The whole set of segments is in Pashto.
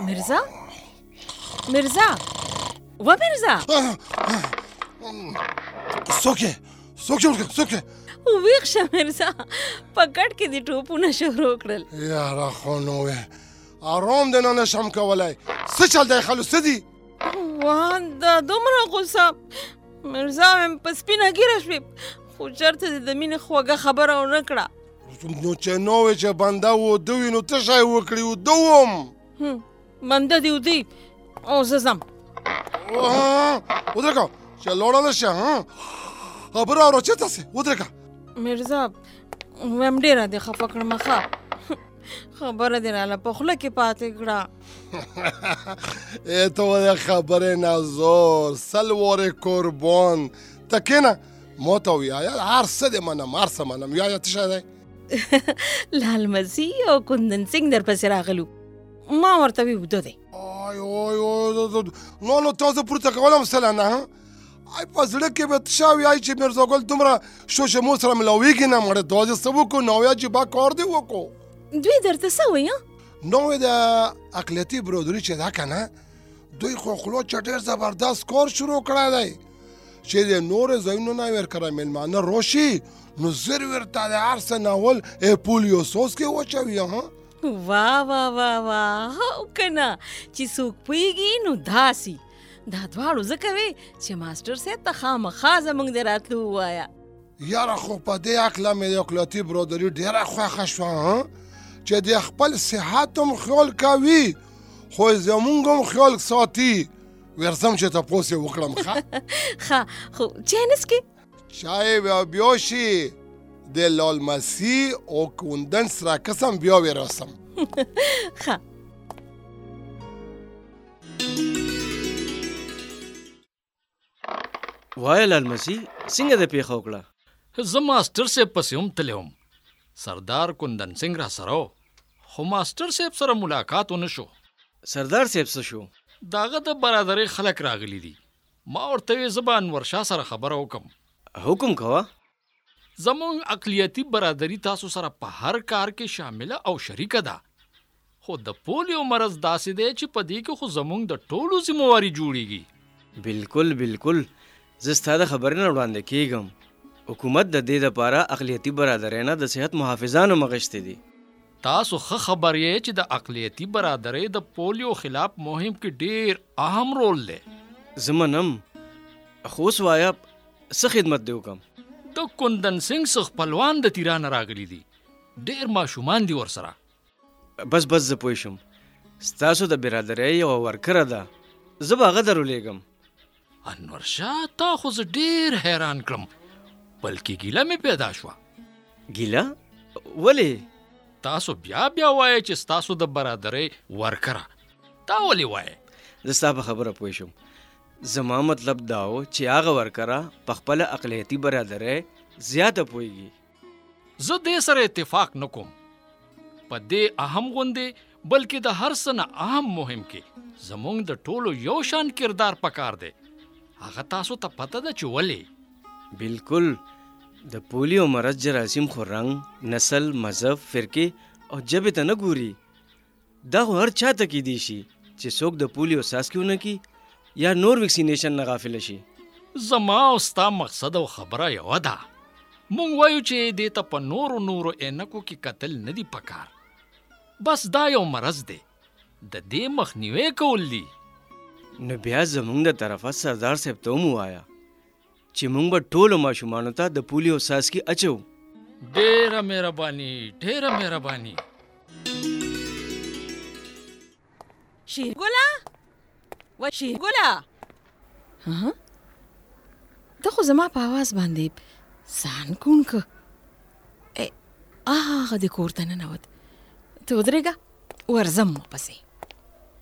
مرزا مرزا و مرزا سوکه سوکه ورکه سوکه ویښ شه مرزا په کټ کې دې ټوپونه شروع کړل یاره خو نو وې آرام دې نه نشم کولای څه چل دی خلو څه دي واه دا دومره غوسه مرزا مې په سپینه ګیره شوې خو چرته دې د مینې خوږه خبره ونه کړه نو چې نو وې چې بنده و دوی نو څه شی وکړي و دوم بنده دی و دی او زه ځم ودرېږه چې لوړه ده شه خبره اوره چېرته سې ودرېږه مرزا ویم ډېره دې خفه کړم ښه خبره دې راله په خوله کې پاتې کړه ای ته وایه خبرې نه زور سل وارې قربان ته کېنه مو ته ویایا هر څه دې منم هر څه منم ویایا څه شی دی لال مزي او کندن سنگ در پسې راغلو ما ورته وی وده دی آی آی آی نو نو تاسو پورته کولم سره نه آی په زړه کې به تشاوی آی چې مرزا ګل دومره شو چې مو سره ملاویږي نه مړه دوځه سبو کو نو یا چې با کار دی وکړو دوی درته څه وایي نو د اقلیتي برادری چې دا کنه دوی خو خلو چې ډېر زبردست کور شروع کړی دی چې د نورو ځایونو نه ورکره میلمانه راشي نو زر ورته د هر څه ناول اپول یو سوس کې واچوي ها وا وا وا وا هو که نه چې څوک پوهېږي نو داسي دا دواړو ځکه وې چې ماسټر صاحب ته خامخا زموږ د راتلو ووایه یاره خو په دې اکله مې د کلتي برادري ډېره خوښه شوه چې د خپل صحت هم خیال کوي خو زمونږ هم خیال ساتي ورځم چې تاسو یې وکړم ښه ښه خو چای نه څکې چای بیا بیا شي د لال مسیح او کوندن سره قسم بیا ورسم ښه وای لال مسی څنګه د پیښه وکړه زه ماستر صاحب پسې هم تللی وم سردار کندن سنګ را سره و خو ماستر صاحب سره ملاقات ونه شو سردار صاحب څه شو داغه د برادرې خلک راغلي دي ما ورته وې زه به انور شاه سره خبره وکم حکم کوه زموږ اقلیتي برادري تاسو سره په هر کار کې شامله او شریکه ده، خو د پولیو مرض داسې دی چې په دې کې خو زموږ د ټولو ذمه واري جوړېږي. بلکل بلکل زه ستا د خبرې نه وړاندې کېږم، حکومت د دې لپاره اقلیتي برادرۍ نه د صحت محافظان هم اخیستي دي، تاسو ښه خبر یئ چې د اقلیتي برادرۍ د پولیو خلاف مهم کې ډیر اهم رول دی. زه منم، خو اوس وایه څه خدمت دې وکړم؟ د کندن سنګ څه خپلوان د تیرا نه راغلي دي، ډیر ماشومان دي ورسره. بس بس زه پوه شوم، ستاسو د برادرۍ یوه ورکره ده، زه به هغه درولېږم. انورشاه تا خو زه ډیر حیران کړم بلکې ګیله مې پیدا شوه ګیله ولې تاسو بیا بیا وایې چې ستاسو د برادرۍ ورکره تا ولې وایې زه ستا په خبره پوه شوم زما مطلب دا و چې هغه ورکره په خپله اقلیتي برادرۍ زیاته پوهېږي زه دې سره اتفاق نکوم په دې اهم غوندې بلکې د هر څه نه اهم مهم کې زمونږ د ټولو یو شان کردار پکار دی هغه تاسو ته پته ده چې ولې بالکل د پولیو مرض جراثیم خو رنګ نسل مذهب فرقې او جبې ته نه ګوري دا خو هر چا ته کېدی شي چې څوک د پولیو څاڅکي ونه کړي یا نور ویکسینیشن نه غافل شي زما او ستا مقصد او خبره یوه ده مونږ وایو چې دې ته په نورو نورو عینکو کې کتل نه دي پکار بس دا یو مرض دی د دې مخنیوی کول دي نو بیا زمونږ د طرفه سردار صاحب ته هم ووایه چې مونږ به ټولو ماشومانو ته د پولیو څاڅکي اچو ډېره مهرباني ډېره مهرباني شي ګلا و شي ګلا ها ته خو زما په आवाज باندې ځان کون ک ا هغه د کور ته نه نوت ته ودرېګا ورزم مو پسې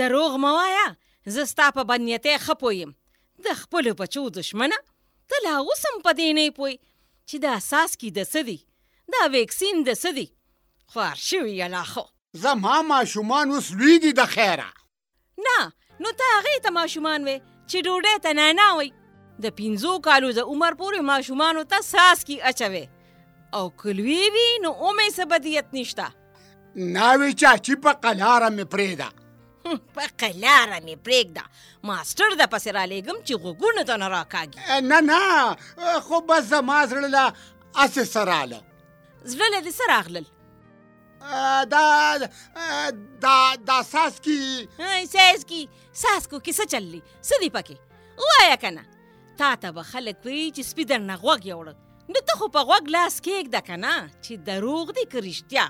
دروغ مه وایه زه ستا په بدنیتۍ ښه پوه یم د خپلو بچو دښمنه ته لا اوس هم په دې نه پوه چې دا څاڅکي د څه دي دا ویکسین د څه دي خوار شوي یه لا خو. زما ماشومان اوس لوی دي د خیره. نه نو ته هغې ته ماشومان وې چې ډوډۍ ته نعناع وایي. د پنځو کالو د عمر پورې ماشومانو ته څاڅکي اچوې او که لوی وي نو اومې څه بدیت نشته. ناوی چاچی په قلاره مې پرېږده په قلاره مې پرېږده ماسټر د پسې را لېږم چې غوږونو ته نه راکاږي نه نه خو بس زما زړه له هسې څه راله زړه له دې څه راغلل دا دا دا ساسکی ساسکی ساسکو کې څه چللی څه دی پکې وایه که نه تا ته به خلک وایي چې سپي درنه غوږ یوړل نو ته خو په غوږ لاس کېږده که نه چې دروغ دي که رښتیا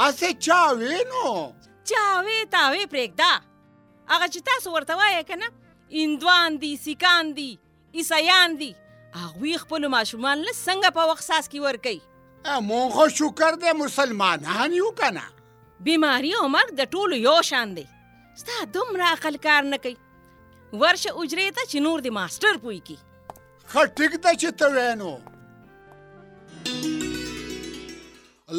هسې چاوې نو چاوې تاوې پرېږده هغه چې تاسو ورته وایې که نه هندوان دي سیکان دي عیسیان دي هغوی خپلو ماشومان له څنګه په وخت ساس کې ورکوي مونږ خو شکر دی مسلمانان یو که نه بیماری او مرګ د ټولو یو شان دی ستا دومره عقل کار نه کوي ورشه اجرې ته چې نور دې ماسټر پوی کی ښه ټیک ده چې ته وینو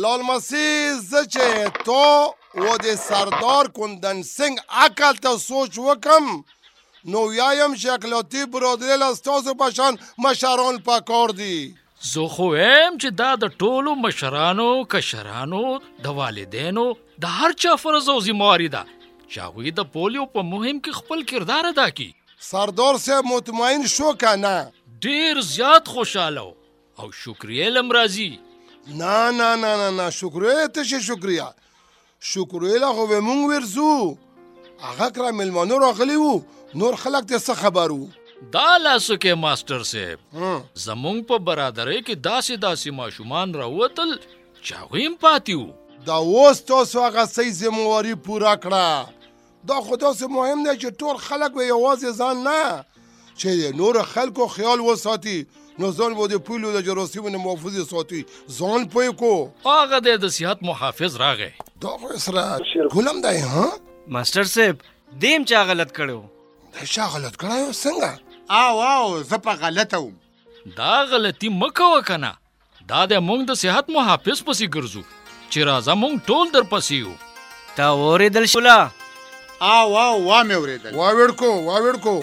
لال مسی زه چې تو و د سردار کندن سنگ عقل ته سوچ وکم نو یایم چې اقلاتی برادری له ستاسو په شان مشران پکار دي زه خو وایم چې دا د ټولو مشرانو کشرانو د والدینو د هر چا فرض او ذمہواری ده چې هغوی د پولیو په مهم کې خپل کردار ادا کړي سردار صاحب مطمئن شو که نه؟ ډیر زیات خوشاله او شکریه لم راځي نه نه نه نه نه شکریه ته شي شکریه شکریه له خو به مونږ ورځو هغه کرا ملمانو راغلی وو نور خلک ته څه خبر وو دا لاسو کې ماستر صاحب زمونږ په برادرۍ کې داسې داسې ماشومان راوتل چې هغوی هم پاتې وو دا اوس تاسو هغه صحیح ذمواري پوره کړه دا خو داسې مهم دی چې ټول خلک به یوازې ځان نه چې د نور خلکو خیال وساتي نو ځان به د پولو د جراثیمو نه محفوظ ساتي ځان پوه کو هغه دی د صحت محافظ راغی دا خو سره ګلم دی ها ماستر صاحب دیم چا غلط کړو دا چا غلط کړو څنګه او او زه په غلطه وم دا غلطي مکو کنه دا د مونږ د صحت محافظ پسې ګرځو چې راځه مونږ ټول در پسې یو تا اوریدل شولا آ وا وا مې اوریدل واوړکو واوړکو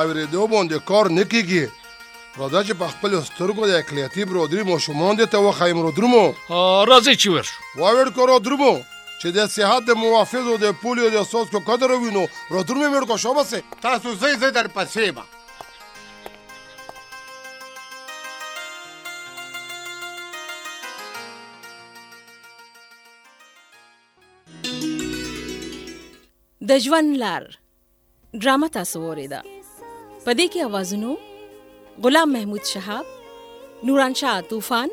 اوریدو باندې کار نه کیږي راځه چې په خپل سترګو د اقلیتی برادری ماشومان دې ته وخایم رو درمو راځي چې ورشو واوړکو رو درمو چې د صحت د محافظو د پولیو د سوز کو قدر وینو رو درمو مې ورکو شوبسه تاسو زې زې در پسې ما د ژوند لار ډرامه تاسو وریده په دې کې اوازونو غلام محمود شهاب نوران شاه طوفان